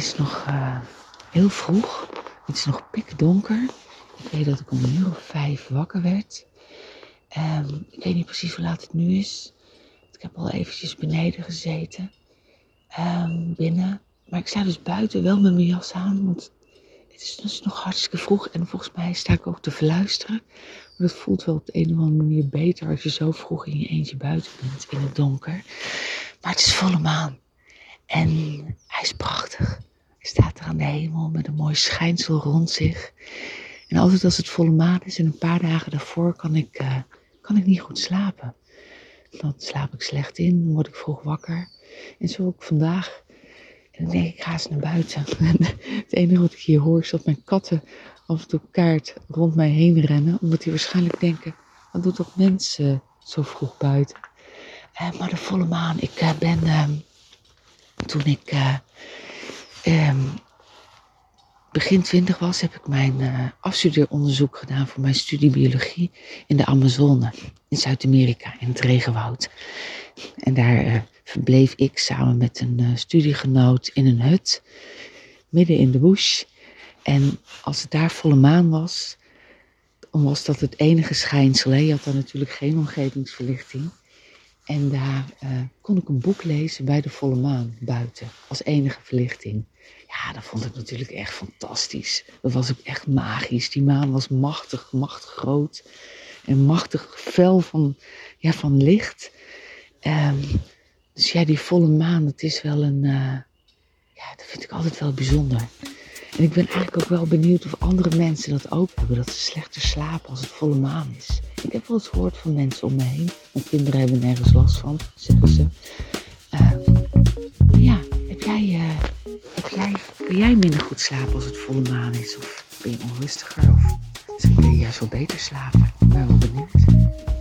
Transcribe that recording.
is nog eh, heel vroeg. Het is nog pikdonker. Ik weet dat ik om een uur of vijf wakker werd. Ehm, ik weet niet precies hoe laat het nu is. Ik heb al eventjes beneden gezeten. Ehm, binnen. Maar ik sta dus buiten wel met mijn jas aan. Want het is dus nog hartstikke vroeg. En volgens mij sta ik ook te verluisteren. Maar dat voelt wel op de een of andere manier beter als je zo vroeg in je eentje buiten bent in het donker. Maar het is volle maan. En hij is prachtig. Hij staat er aan de hemel met een mooi schijnsel rond zich. En altijd als het volle maan is en een paar dagen daarvoor kan ik, uh, kan ik niet goed slapen. Dan slaap ik slecht in, dan word ik vroeg wakker. En zo ook vandaag. En dan denk ik, ga eens naar buiten. het enige wat ik hier hoor is dat mijn katten af en toe kaart rond mij heen rennen. Omdat die waarschijnlijk denken, wat doet dat mensen zo vroeg buiten? Uh, maar de volle maan, ik ben ehm, toen ik uh, begin twintig was, heb ik mijn uh, afstudeeronderzoek gedaan voor mijn studie biologie in de Amazone in Zuid-Amerika, in het regenwoud. En daar uh, verbleef ik samen met een studiegenoot in een hut, midden in de bush. En als het daar volle maan was, was dat het enige schijnsel. Je had dan natuurlijk geen omgevingsverlichting. En daar uh, kon ik een boek lezen bij de volle maan buiten, als enige verlichting. Ja, dat vond ik natuurlijk echt fantastisch. Dat was ook echt magisch. Die maan was machtig, machtig groot en machtig fel van, ja, van licht. Um, dus ja, die volle maan, dat is wel een, uh, ja, dat vind ik altijd wel bijzonder. En ik ben eigenlijk ook wel benieuwd of andere mensen dat ook hebben. Dat ze slechter slapen als het volle maan is. Ik heb wel eens gehoord van mensen om me heen. Mijn kinderen hebben nergens last van, zeggen ze. Uh, ja, heb jij, uh, heb jij, kun jij minder goed slapen als het volle maan is? Of ben je onrustiger? Of kun je juist wel beter slapen? Ik ben wel benieuwd.